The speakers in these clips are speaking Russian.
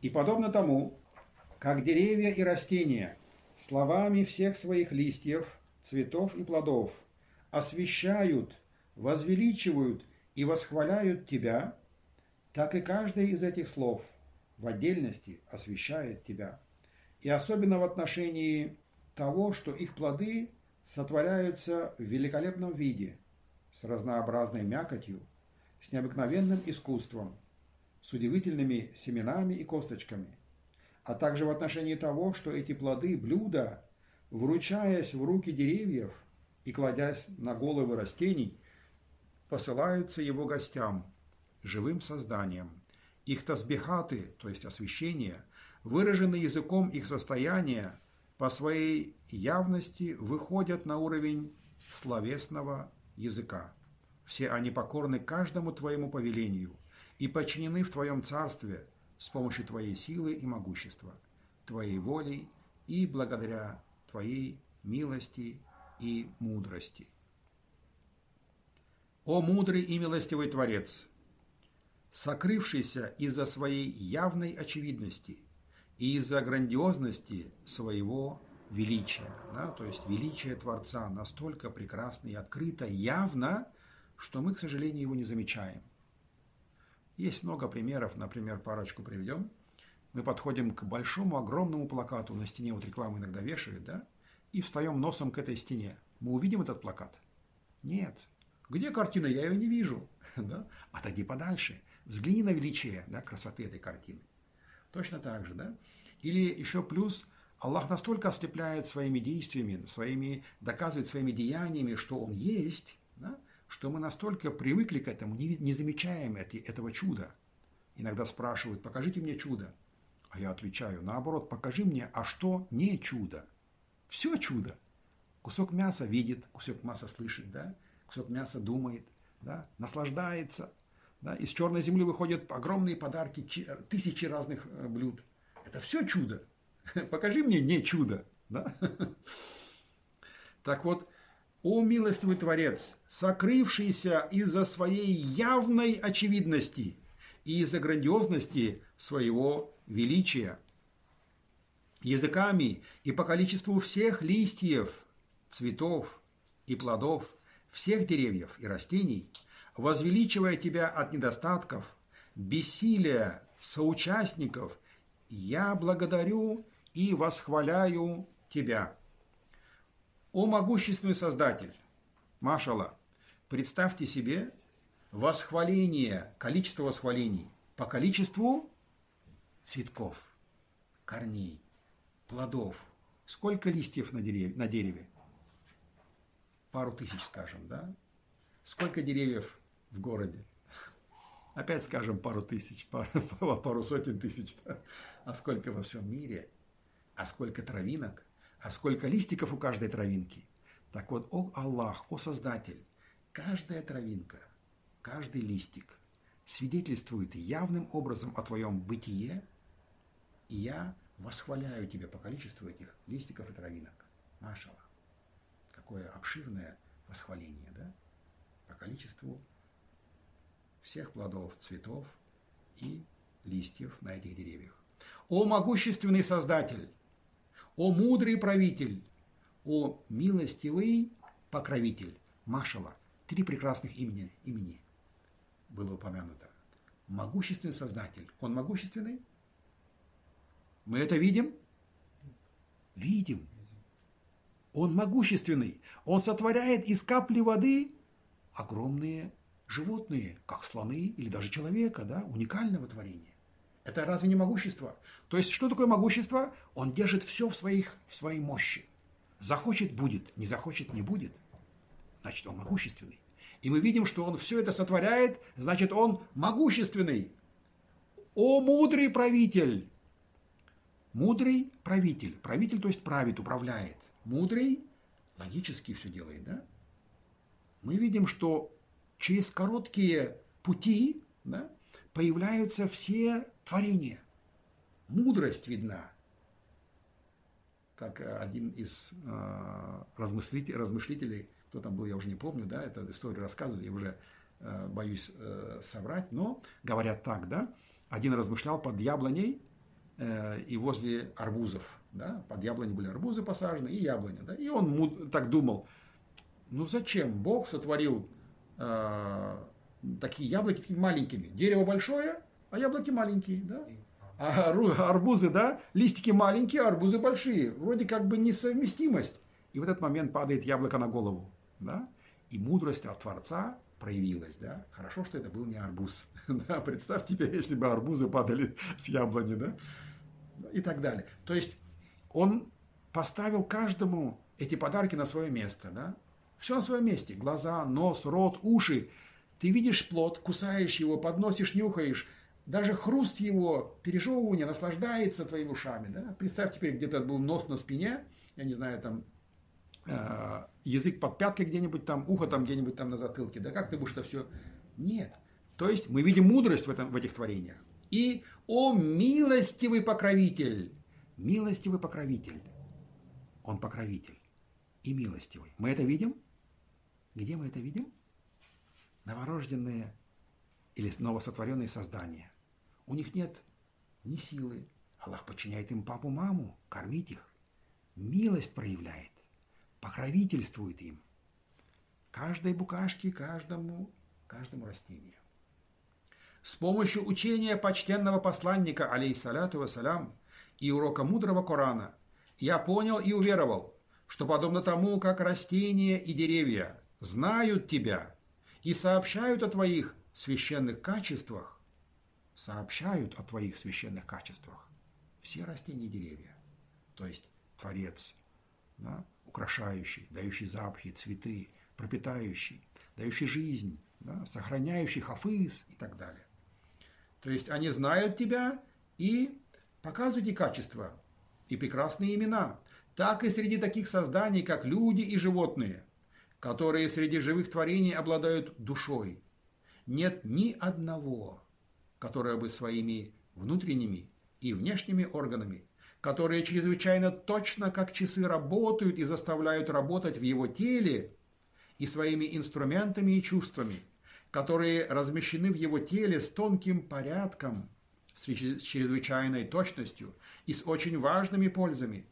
И подобно тому, как деревья и растения словами всех своих листьев, цветов и плодов освещают, возвеличивают и восхваляют Тебя, так и каждое из этих слов в отдельности освещает Тебя. И особенно в отношении того, что их плоды сотворяются в великолепном виде, с разнообразной мякотью, с необыкновенным искусством, с удивительными семенами и косточками, а также в отношении того, что эти плоды блюда, вручаясь в руки деревьев и кладясь на головы растений, посылаются его гостям, живым созданиям. Их тазбихаты, то есть освящение, выражены языком их состояния, по своей явности выходят на уровень словесного языка. Все они покорны каждому твоему повелению и подчинены в твоем царстве с помощью твоей силы и могущества, твоей воли и благодаря твоей милости и мудрости. О мудрый и милостивый Творец, сокрывшийся из-за своей явной очевидности и из-за грандиозности своего величия, да, то есть величие Творца настолько прекрасно и открыто, явно, что мы, к сожалению, его не замечаем. Есть много примеров, например, парочку приведем. Мы подходим к большому, огромному плакату, на стене вот рекламу иногда вешают, да, и встаем носом к этой стене. Мы увидим этот плакат? Нет, где картина? Я ее не вижу. Да? Отойди подальше. Взгляни на величие да, красоты этой картины. Точно так же. Да? Или еще плюс, Аллах настолько ослепляет своими действиями, своими, доказывает своими деяниями, что Он есть, что мы настолько привыкли к этому, не, не замечаем это, этого чуда. Иногда спрашивают, покажите мне чудо. А я отвечаю, наоборот, покажи мне, а что не чудо? Все чудо. Кусок мяса видит, кусок мяса слышит, да? кусок мяса думает, да, наслаждается. Да, из черной земли выходят огромные подарки, тысячи разных э, блюд. Это все чудо. Покажи мне не чудо. Да? Так вот, о милостивый Творец, сокрывшийся из-за своей явной очевидности и из-за грандиозности своего величия, языками и по количеству всех листьев, цветов и плодов – всех деревьев и растений, возвеличивая тебя от недостатков, бессилия соучастников, я благодарю и восхваляю тебя. О могущественный Создатель, Машала, представьте себе восхваление, количество восхвалений по количеству цветков, корней, плодов. Сколько листьев на дереве? На дереве? пару тысяч, скажем, да? Сколько деревьев в городе? Опять скажем пару тысяч, пару, пару сотен тысяч. Да? А сколько во всем мире? А сколько травинок? А сколько листиков у каждой травинки? Так вот, о Аллах, о Создатель, каждая травинка, каждый листик свидетельствует явным образом о твоем бытие, и я восхваляю тебя по количеству этих листиков и травинок. Машала такое обширное восхваление, да, по количеству всех плодов, цветов и листьев на этих деревьях. О могущественный Создатель! О мудрый правитель! О милостивый покровитель! Машала. Три прекрасных имени, имени было упомянуто. Могущественный Создатель. Он могущественный? Мы это видим? Видим. Он могущественный. Он сотворяет из капли воды огромные животные, как слоны или даже человека, да, уникального творения. Это разве не могущество? То есть, что такое могущество? Он держит все в, своих, в своей мощи. Захочет – будет, не захочет – не будет. Значит, он могущественный. И мы видим, что он все это сотворяет, значит, он могущественный. О, мудрый правитель! Мудрый правитель. Правитель, то есть правит, управляет мудрый, логически все делает, да? Мы видим, что через короткие пути да, появляются все творения. Мудрость видна. Как один из э, размыслителей, размышлителей, кто там был, я уже не помню, да, эту историю рассказывает, я уже э, боюсь э, соврать, но говорят так, да, один размышлял под яблоней и возле арбузов, да, под яблоней были арбузы посажены и яблони, да, и он так думал, ну зачем Бог сотворил такие яблоки такими маленькими, дерево большое, а яблоки маленькие, да, а арбузы, да, листики маленькие, а арбузы большие, вроде как бы несовместимость. И в этот момент падает яблоко на голову, да, и мудрость от Творца проявилась, да. Хорошо, что это был не арбуз. да, представь тебе, если бы арбузы падали с яблони, да, и так далее. То есть он поставил каждому эти подарки на свое место, да. Все на своем месте. Глаза, нос, рот, уши. Ты видишь плод, кусаешь его, подносишь, нюхаешь. Даже хруст его пережевывания наслаждается твоими ушами. Да? Представь теперь, где-то был нос на спине, я не знаю, там Э, язык под пяткой где-нибудь там, ухо там где-нибудь там на затылке. Да как ты будешь это все? Нет. То есть мы видим мудрость в, этом, в этих творениях. И «О милостивый покровитель!» Милостивый покровитель. Он покровитель и милостивый. Мы это видим? Где мы это видим? Новорожденные или новосотворенные создания. У них нет ни силы. Аллах подчиняет им папу, маму, кормить их. Милость проявляет покровительствует им. Каждой букашке, каждому, каждому растению. С помощью учения почтенного посланника, алейсаляту вассалям, и урока мудрого Корана, я понял и уверовал, что подобно тому, как растения и деревья знают тебя и сообщают о твоих священных качествах, сообщают о твоих священных качествах. Все растения и деревья, то есть Творец, да, украшающий, дающий запахи, цветы, пропитающий, дающий жизнь, да, сохраняющий хафыз и так далее. То есть они знают тебя и показывают и качества, и прекрасные имена, так и среди таких созданий, как люди и животные, которые среди живых творений обладают душой. Нет ни одного, которое бы своими внутренними и внешними органами которые чрезвычайно точно как часы работают и заставляют работать в его теле и своими инструментами и чувствами, которые размещены в его теле с тонким порядком, с чрезвычайной точностью и с очень важными пользами,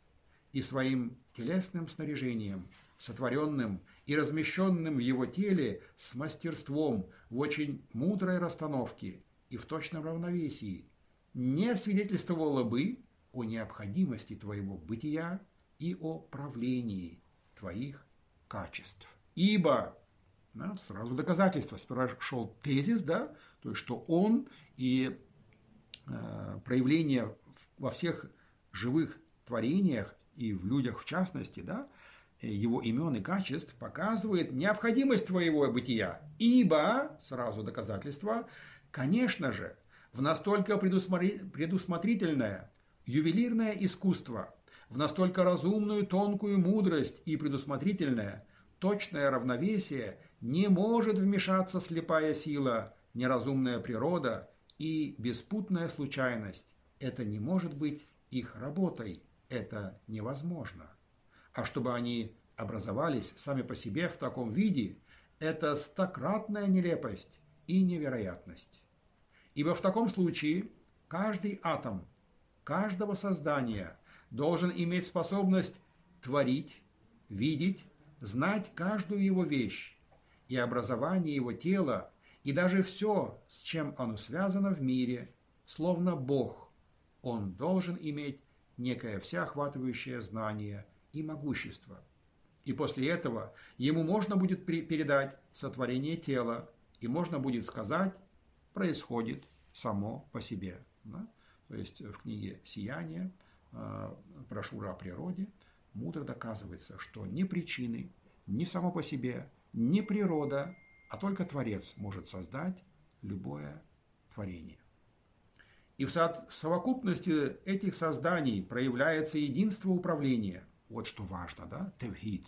и своим телесным снаряжением, сотворенным и размещенным в его теле с мастерством в очень мудрой расстановке и в точном равновесии, не свидетельствовало бы о необходимости твоего бытия и о правлении твоих качеств. Ибо, да, сразу доказательство, сперва шел тезис, да, то есть, что он и э, проявление во всех живых творениях и в людях в частности, да, его имен и качеств показывает необходимость твоего бытия. Ибо, сразу доказательство, конечно же, в настолько предусмотрительное ювелирное искусство, в настолько разумную, тонкую мудрость и предусмотрительное, точное равновесие не может вмешаться слепая сила, неразумная природа и беспутная случайность. Это не может быть их работой, это невозможно. А чтобы они образовались сами по себе в таком виде, это стократная нелепость и невероятность. Ибо в таком случае каждый атом каждого создания должен иметь способность творить, видеть, знать каждую его вещь и образование его тела, и даже все, с чем оно связано в мире, словно Бог. Он должен иметь некое всеохватывающее знание и могущество. И после этого ему можно будет передать сотворение тела, и можно будет сказать, происходит само по себе. Да? То есть в книге «Сияние», э, брошюра о природе, мудро доказывается, что ни причины, ни само по себе, ни природа, а только Творец может создать любое творение. И в совокупности этих созданий проявляется единство управления. Вот что важно, да? Тевхид.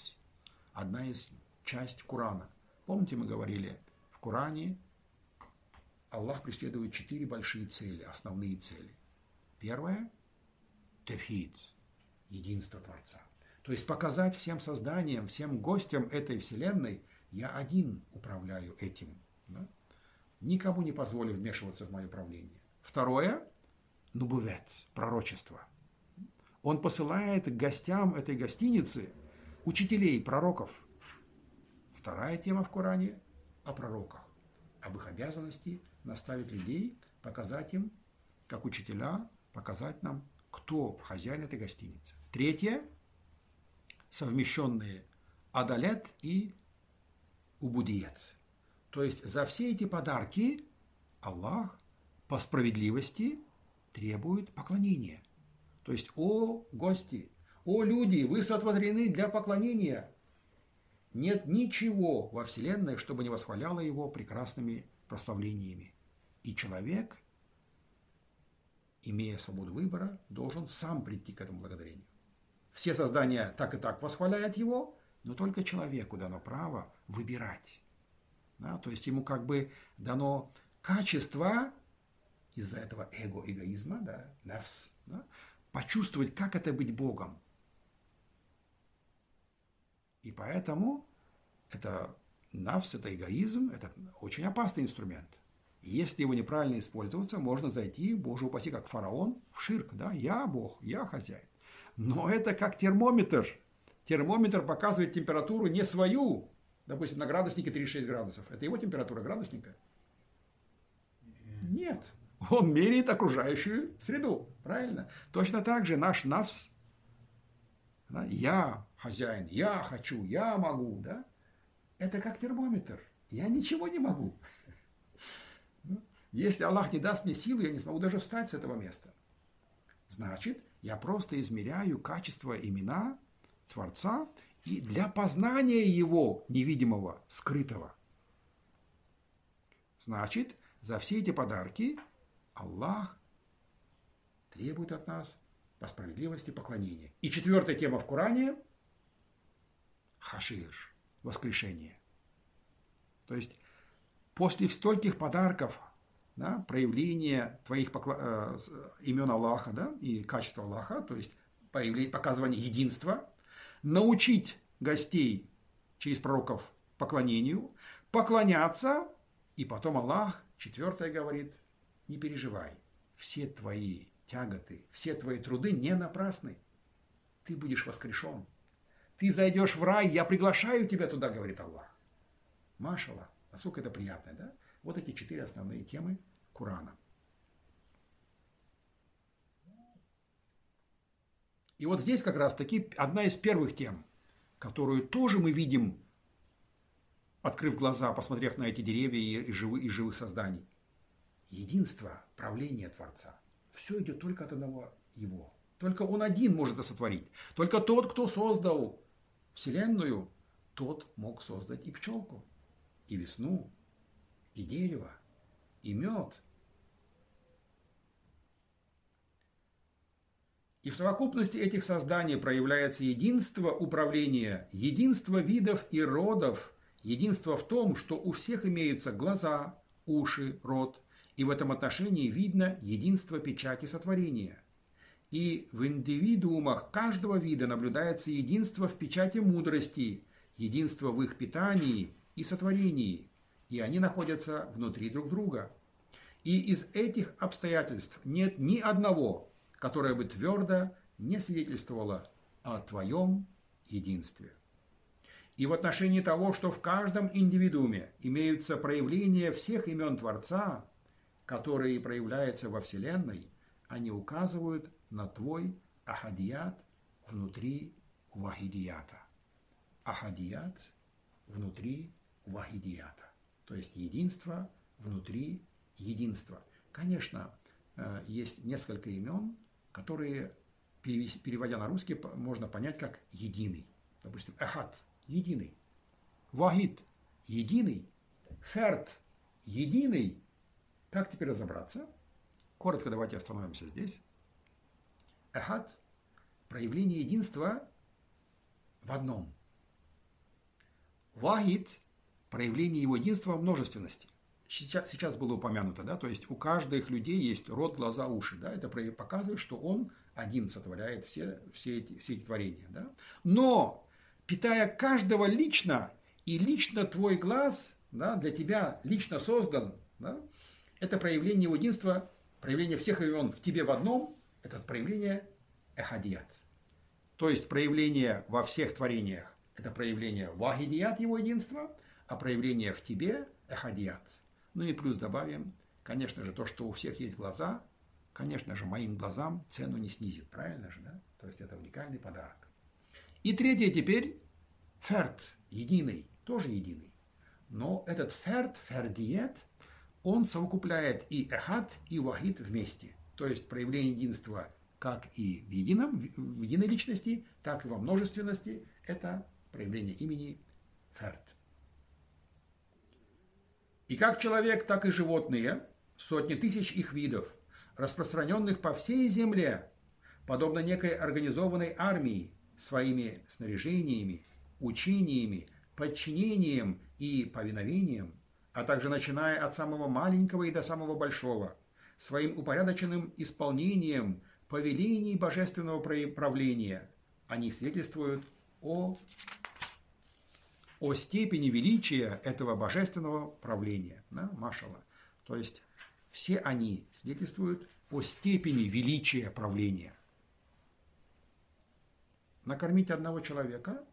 Одна из часть Корана. Помните, мы говорили, в Коране Аллах преследует четыре большие цели, основные цели. Первое – тефид, единство Творца. То есть показать всем созданиям, всем гостям этой вселенной, я один управляю этим Да? Никому не позволю вмешиваться в мое правление. Второе – нубувет, пророчество. Он посылает к гостям этой гостиницы учителей, пророков. Вторая тема в Коране – о пророках, об их обязанности наставить людей, показать им, как учителя, показать нам, кто хозяин этой гостиницы. Третье – совмещенные адалет и убудиец. То есть за все эти подарки Аллах по справедливости требует поклонения. То есть, о гости, о люди, вы сотворены для поклонения. Нет ничего во Вселенной, чтобы не восхваляло его прекрасными прославлениями. И человек, имея свободу выбора, должен сам прийти к этому благодарению. Все создания так и так восхваляют его, но только человеку дано право выбирать. Да? То есть ему как бы дано качество из-за этого эго, эгоизма, да, навс, да, почувствовать, как это быть Богом. И поэтому это навс, это эгоизм, это очень опасный инструмент. И если его неправильно использоваться, можно зайти, боже упаси, как фараон, в ширк, да, я Бог, я хозяин. Но это как термометр. Термометр показывает температуру не свою, допустим, на градуснике 36 градусов. Это его температура градусника? Нет. Он меряет окружающую среду. Правильно? Точно так же наш навс, да, я хозяин, я хочу, я могу, да? Это как термометр. Я ничего не могу. Ну, если Аллах не даст мне силы, я не смогу даже встать с этого места. Значит, я просто измеряю качество имена Творца и для познания Его невидимого, скрытого. Значит, за все эти подарки Аллах требует от нас по справедливости поклонения. И четвертая тема в Коране – хашир, воскрешение. То есть после стольких подарков, да, проявления твоих покла... э, имен Аллаха да, и качества Аллаха, то есть появление, показывание единства, научить гостей через пророков поклонению, поклоняться, и потом Аллах, четвертое говорит, не переживай, все твои тяготы, все твои труды не напрасны. Ты будешь воскрешен. Ты зайдешь в рай, я приглашаю тебя туда, говорит Аллах. Машала, насколько это приятно, да? Вот эти четыре основные темы Курана. И вот здесь как раз таки одна из первых тем, которую тоже мы видим, открыв глаза, посмотрев на эти деревья и, живых, и живых созданий. Единство правления Творца. Все идет только от одного Его. Только Он один может это сотворить. Только тот, кто создал Вселенную, тот мог создать и пчелку, и весну, и дерево, и мед – И в совокупности этих созданий проявляется единство управления, единство видов и родов, единство в том, что у всех имеются глаза, уши, рот, и в этом отношении видно единство печати сотворения. И в индивидуумах каждого вида наблюдается единство в печати мудрости, единство в их питании и сотворении, и они находятся внутри друг друга. И из этих обстоятельств нет ни одного, которая бы твердо не свидетельствовала о твоем единстве. И в отношении того, что в каждом индивидууме имеются проявления всех имен Творца, которые проявляются во Вселенной, они указывают на твой ахадият внутри вахидията. Ахадият внутри вахидията. То есть единство внутри единства. Конечно, э, есть несколько имен, которые, переводя на русский, можно понять как единый. Допустим, эхат – единый. Вахид – единый. Ферт – единый. Как теперь разобраться? Коротко давайте остановимся здесь. Эхат – проявление единства в одном. Вахид – проявление его единства в множественности сейчас, сейчас было упомянуто, да, то есть у каждых людей есть рот, глаза, уши, да, это показывает, что он один сотворяет все, все, эти, все эти творения, да. Но, питая каждого лично, и лично твой глаз да, для тебя лично создан, да, это проявление его единства, проявление всех имен в тебе в одном, это проявление эхадият. То есть проявление во всех творениях – это проявление вахидият его единства, а проявление в тебе – эхадият. Ну и плюс добавим, конечно же, то, что у всех есть глаза, конечно же, моим глазам цену не снизит, правильно же, да? То есть это уникальный подарок. И третье теперь – ферт, единый, тоже единый. Но этот ферт, фердиет, он совокупляет и эхат, и вахид вместе. То есть проявление единства как и в едином, в единой личности, так и во множественности. Это проявление имени ферт. И как человек, так и животные, сотни тысяч их видов, распространенных по всей земле, подобно некой организованной армии, своими снаряжениями, учениями, подчинением и повиновением, а также начиная от самого маленького и до самого большого, своим упорядоченным исполнением повелений божественного правления, они свидетельствуют о, о степени величия этого божественного правления, да, Машала. То есть все они свидетельствуют о степени величия правления. Накормить одного человека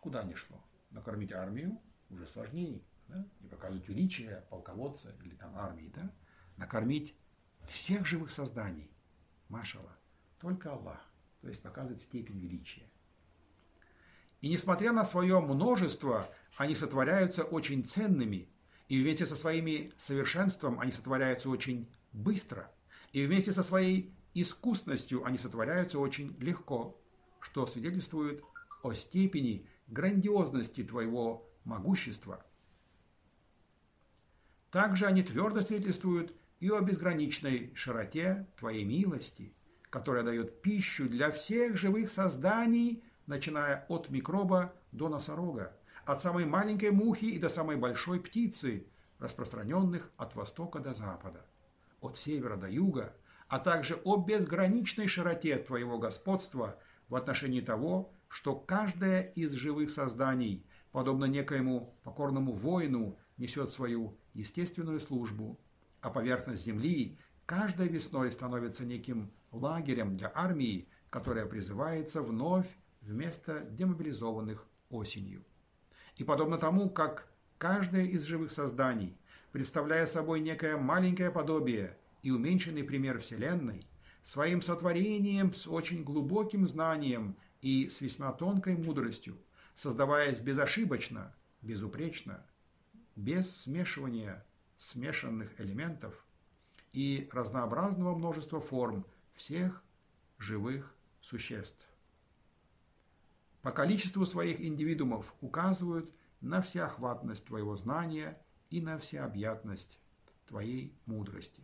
куда ни шло. Накормить армию уже сложнее. Да? И показывать величие полководца или там армии. Да? Накормить всех живых созданий. Машала. Только Аллах. То есть показывает степень величия. И несмотря на свое множество, они сотворяются очень ценными, и вместе со своими совершенством они сотворяются очень быстро, и вместе со своей искусностью они сотворяются очень легко, что свидетельствует о степени грандиозности твоего могущества. Также они твердо свидетельствуют и о безграничной широте твоей милости, которая дает пищу для всех живых созданий, начиная от микроба до носорога, от самой маленькой мухи и до самой большой птицы, распространенных от востока до запада, от севера до юга, а также о безграничной широте твоего господства в отношении того, что каждое из живых созданий, подобно некоему покорному воину, несет свою естественную службу, а поверхность Земли каждой весной становится неким лагерем для армии, которая призывается вновь вместо демобилизованных осенью. И подобно тому, как каждое из живых созданий, представляя собой некое маленькое подобие и уменьшенный пример Вселенной, своим сотворением с очень глубоким знанием и с весьма тонкой мудростью, создаваясь безошибочно, безупречно, без смешивания смешанных элементов и разнообразного множества форм всех живых существ. По количеству своих индивидуумов указывают на всеохватность твоего знания и на всеобъятность твоей мудрости.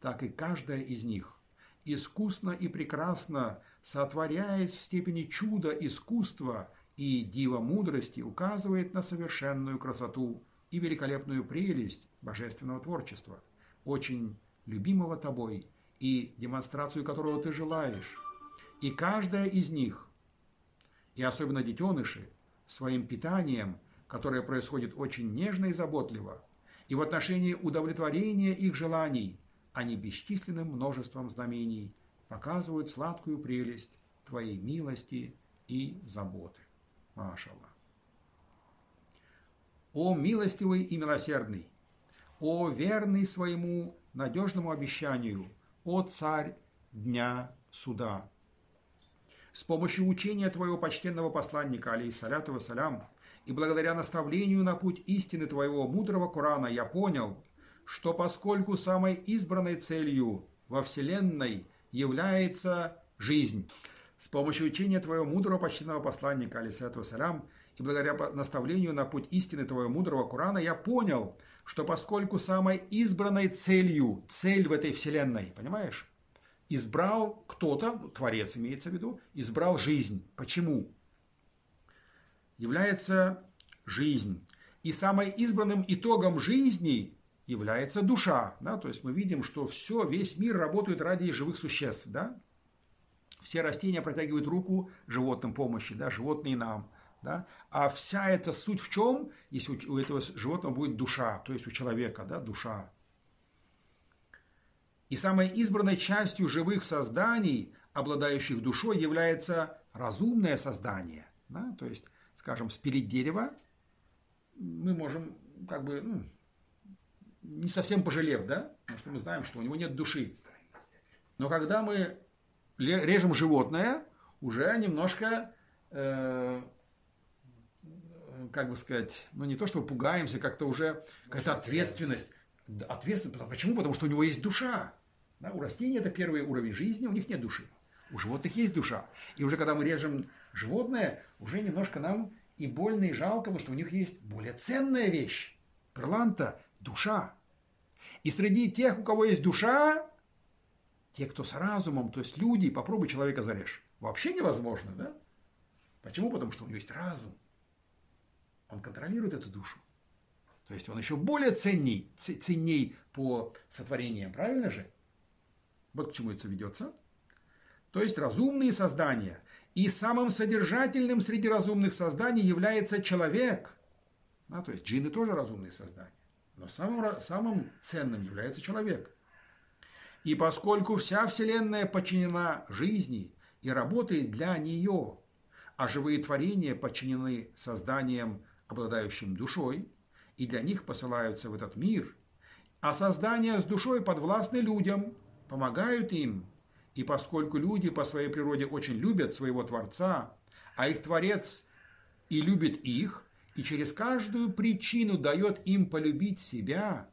Так и каждая из них искусно и прекрасно сотворяясь в степени чуда искусства и дива мудрости, указывает на совершенную красоту и великолепную прелесть божественного творчества, очень любимого тобой и демонстрацию которого ты желаешь. И каждая из них, и особенно детеныши, своим питанием, которое происходит очень нежно и заботливо, и в отношении удовлетворения их желаний, а не бесчисленным множеством знамений, показывают сладкую прелесть Твоей милости и заботы. Машалла. О милостивый и милосердный, о верный своему надежному обещанию, о царь дня суда. С помощью учения твоего почтенного посланника, алейхиссаляту вассалям, и благодаря наставлению на путь истины твоего мудрого Корана я понял, что поскольку самой избранной целью во Вселенной – является жизнь. С помощью учения твоего мудрого почтенного посланника, алисату салям, и благодаря наставлению на путь истины твоего мудрого Корана, я понял, что поскольку самой избранной целью, цель в этой вселенной, понимаешь, избрал кто-то, творец имеется в виду, избрал жизнь. Почему? Является жизнь. И самым избранным итогом жизни является душа. Да? То есть мы видим, что все, весь мир работает ради живых существ. Да? Все растения протягивают руку животным помощи, да? животные нам. Да? А вся эта суть в чем, если у этого животного будет душа, то есть у человека, да, душа. И самой избранной частью живых созданий, обладающих душой, является разумное создание. Да? То есть, скажем, спилить дерево мы можем как бы ну, не совсем пожалев, да, потому что мы знаем, что у него нет души. Но когда мы режем животное, уже немножко, э, как бы сказать, ну не то чтобы пугаемся, как-то уже какая-то ответственность. Ответственность. Почему? Потому что у него есть душа. Да, у растений это первый уровень жизни, у них нет души. У животных есть душа. И уже когда мы режем животное, уже немножко нам и больно, и жалко, потому что у них есть более ценная вещь. Перланта – душа. И среди тех, у кого есть душа, те, кто с разумом, то есть люди, попробуй человека зарежь. Вообще невозможно, да? Почему? Потому что у него есть разум. Он контролирует эту душу. То есть он еще более ценней, ценней по сотворениям, правильно же? Вот к чему это ведется. То есть разумные создания. И самым содержательным среди разумных созданий является человек. Да, то есть джинны тоже разумные создания. Но самым, самым ценным является человек. И поскольку вся Вселенная подчинена жизни и работает для нее, а живые творения подчинены созданиям, обладающим душой, и для них посылаются в этот мир, а создания с душой подвластны людям, помогают им, и поскольку люди по своей природе очень любят своего Творца, а их Творец и любит их, и через каждую причину дает им полюбить себя,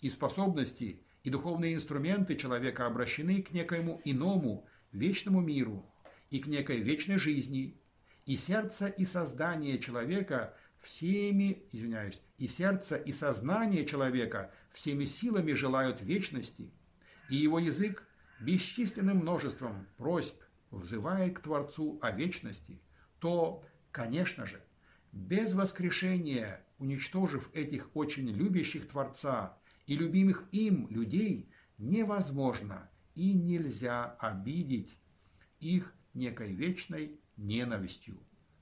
и способности, и духовные инструменты человека обращены к некоему иному, вечному миру, и к некой вечной жизни, и сердце и создание человека всеми, извиняюсь, и сердце и сознание человека всеми силами желают вечности, и его язык бесчисленным множеством просьб взывает к Творцу о вечности, то, конечно же, без воскрешения, уничтожив этих очень любящих Творца и любимых им людей, невозможно и нельзя обидеть их некой вечной ненавистью,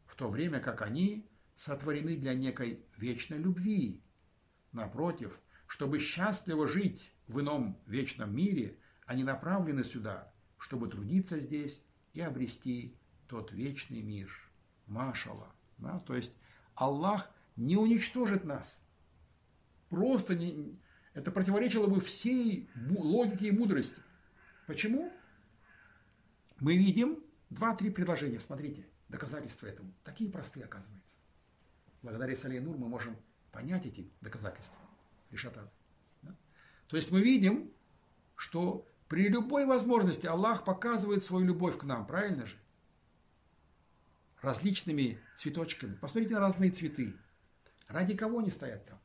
в то время как они сотворены для некой вечной любви. Напротив, чтобы счастливо жить в ином вечном мире, они направлены сюда, чтобы трудиться здесь и обрести тот вечный мир. Машала. Да? То есть Аллах не уничтожит нас. Просто не, это противоречило бы всей логике и мудрости. Почему? Мы видим два-три предложения. Смотрите, доказательства этому. Такие простые, оказывается. Благодаря Салей Нур мы можем понять эти доказательства. Решатат. Да? То есть мы видим, что при любой возможности Аллах показывает свою любовь к нам, правильно же? различными цветочками. Посмотрите на разные цветы. Ради кого они стоят там?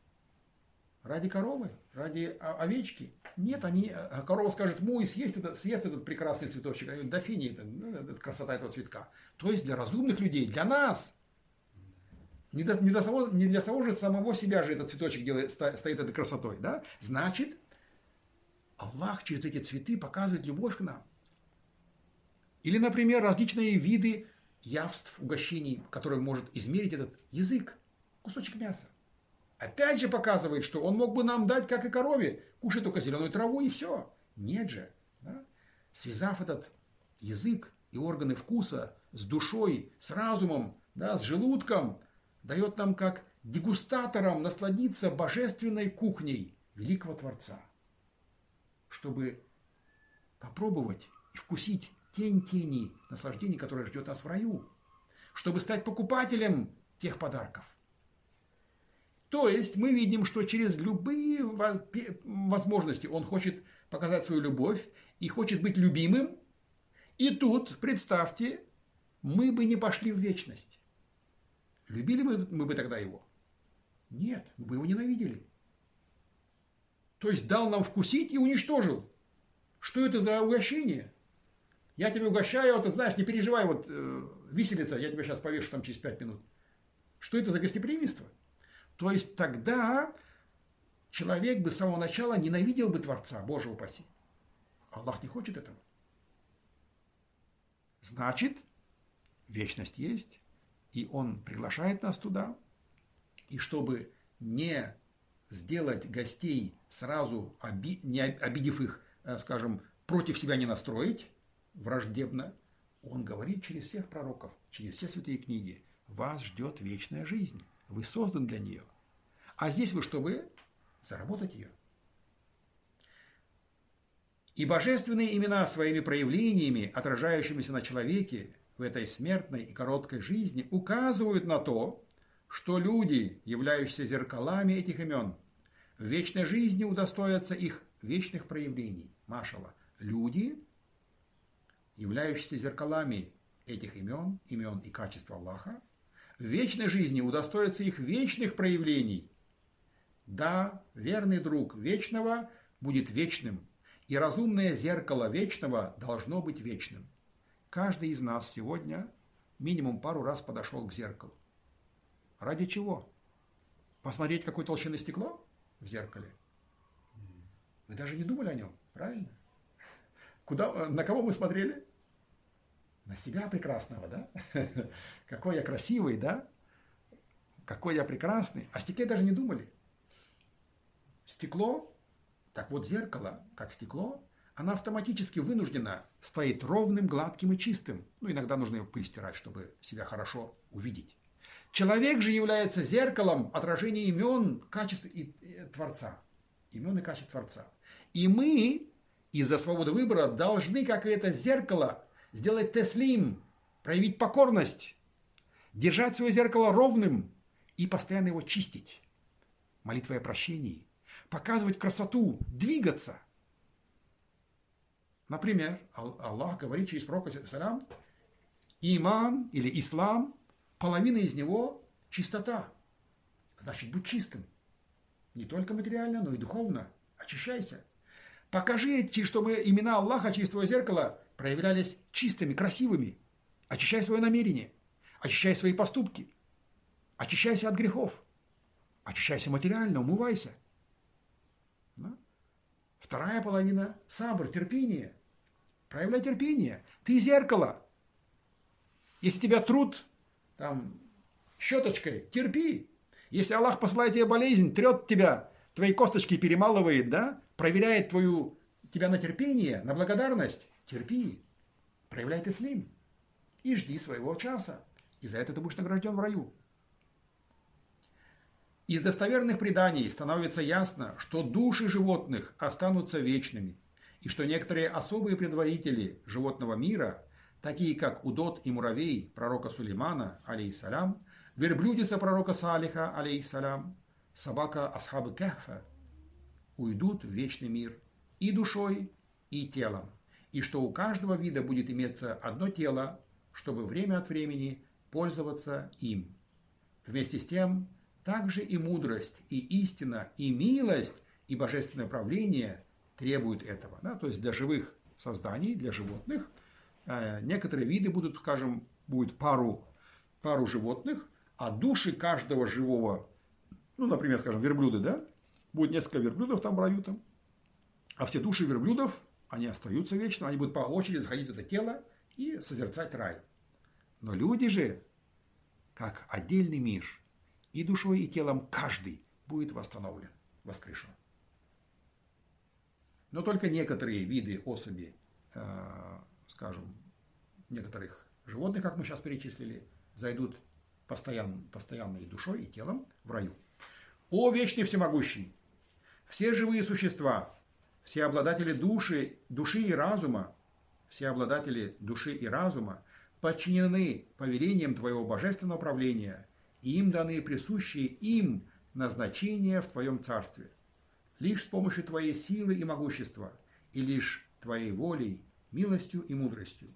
Ради коровы? Ради овечки? Нет, они, а корова скажет, му и съест этот, съест этот прекрасный цветочек. Они да фини, это, ну, это красота этого цветка. То есть для разумных людей, для нас. Не для, не, для самого, не для самого же самого себя же этот цветочек делает, стоит этой красотой. Да? Значит, Аллах через эти цветы показывает любовь к нам. Или, например, различные виды явств, угощений, которые может измерить этот язык, кусочек мяса. Опять же показывает, что он мог бы нам дать, как и корове, кушать только зеленую траву и все. Нет же. Да? Связав этот язык и органы вкуса с душой, с разумом, да, с желудком, дает нам как дегустаторам насладиться божественной кухней великого Творца, чтобы попробовать и вкусить тень тени наслаждений, которое ждет нас в раю, чтобы стать покупателем тех подарков. То есть мы видим, что через любые возможности он хочет показать свою любовь и хочет быть любимым. И тут, представьте, мы бы не пошли в вечность. Любили мы, мы бы тогда его? Нет, мы бы его ненавидели. То есть дал нам вкусить и уничтожил. Что это за угощение? Я тебя угощаю, вот, ты знаешь, не переживай, вот э, виселица, я тебя сейчас повешу там через пять минут. Что это за гостеприимство? То есть тогда человек бы с самого начала ненавидел бы Творца, Боже упаси. Аллах не хочет этого. Значит, вечность есть, И Он приглашает нас туда. И чтобы не сделать гостей сразу, оби, не обидев их, э, скажем, против себя не настроить, враждебно, он говорит через всех пророков, через все святые книги, вас ждет вечная жизнь, вы создан для нее. А здесь вы чтобы заработать ее. И божественные имена своими проявлениями, отражающимися на человеке в этой смертной и короткой жизни, указывают на то, что люди, являющиеся зеркалами этих имен, в вечной жизни удостоятся их вечных проявлений. Машала. Люди, являющиеся зеркалами этих имен, имен и качеств Аллаха, в вечной жизни удостоятся их вечных проявлений. Да, верный друг вечного будет вечным, и разумное зеркало вечного должно быть вечным. Каждый из нас сегодня минимум пару раз подошел к зеркалу. Ради чего? Посмотреть, какой толщины стекло в зеркале? Мы даже не думали о нем, правильно? Куда, на кого мы смотрели? На себя прекрасного, да? Какой я красивый, да? Какой я прекрасный. О стекле даже не думали. Стекло так вот, зеркало, как стекло, она автоматически вынуждена стоит ровным, гладким и чистым. Ну, иногда нужно ее пыль чтобы себя хорошо увидеть. Человек же является зеркалом отражения имен, качеств и, и Творца. Имен и качеств Творца. И мы из-за свободы выбора должны, как и это зеркало, сделать теслим, проявить покорность, держать свое зеркало ровным и постоянно его чистить. Молитвой о прощении, показывать красоту, двигаться. Например, Аллах говорит через пророка салям, иман или ислам, половина из него чистота. Значит, будь чистым. Не только материально, но и духовно. Очищайся. Покажи, чтобы имена Аллаха через твое зеркало проявлялись чистыми, красивыми. Очищай свое намерение. Очищай свои поступки. Очищайся от грехов. Очищайся материально, умывайся. Вторая половина – сабр, терпение. Проявляй терпение. Ты зеркало. Если тебя труд там, щеточкой, терпи. Если Аллах посылает тебе болезнь, трет тебя, твои косточки перемалывает, да, проверяет твою, тебя на терпение, на благодарность, терпи. Проявляй ты слим. И жди своего часа. И за это ты будешь награжден в раю. Из достоверных преданий становится ясно, что души животных останутся вечными, и что некоторые особые предводители животного мира, такие как Удот и Муравей пророка Сулеймана, алейхиссалям, верблюдица пророка Салиха, алейхиссалям, собака Асхабы Кехфа, уйдут в вечный мир и душой, и телом, и что у каждого вида будет иметься одно тело, чтобы время от времени пользоваться им. Вместе с тем, также и мудрость, и истина, и милость, и божественное правление требуют этого. Да? То есть для живых созданий, для животных, э, некоторые виды будут, скажем, будет пару, пару животных, а души каждого живого, ну, например, скажем, верблюды, да, будет несколько верблюдов там в раю там, а все души верблюдов, они остаются вечно, они будут по очереди заходить в это тело и созерцать рай. Но люди же, как отдельный мир – и душой, и телом каждый будет восстановлен, воскрешен. Но только некоторые виды особи, э, скажем, некоторых животных, как мы сейчас перечислили, зайдут постоянно, постоянно и душой, и телом в раю. О вечный всемогущий! Все живые существа, все обладатели души, души и разума, все обладатели души и разума подчинены повелениям Твоего божественного правления и им даны присущие им назначения в Твоем Царстве. Лишь с помощью Твоей силы и могущества, и лишь Твоей волей, милостью и мудростью.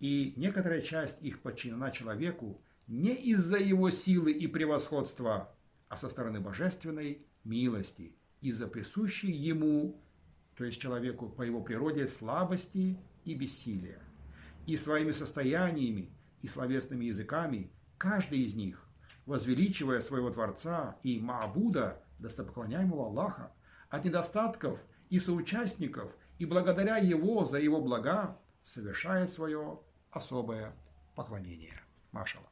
И некоторая часть их подчинена человеку не из-за его силы и превосходства, а со стороны божественной милости, из-за присущей ему, то есть человеку по его природе, слабости и бессилия. И своими состояниями и словесными языками каждый из них возвеличивая своего Творца и Маабуда, достопоклоняемого Аллаха, от недостатков и соучастников, и благодаря Его за Его блага совершает свое особое поклонение. Машала.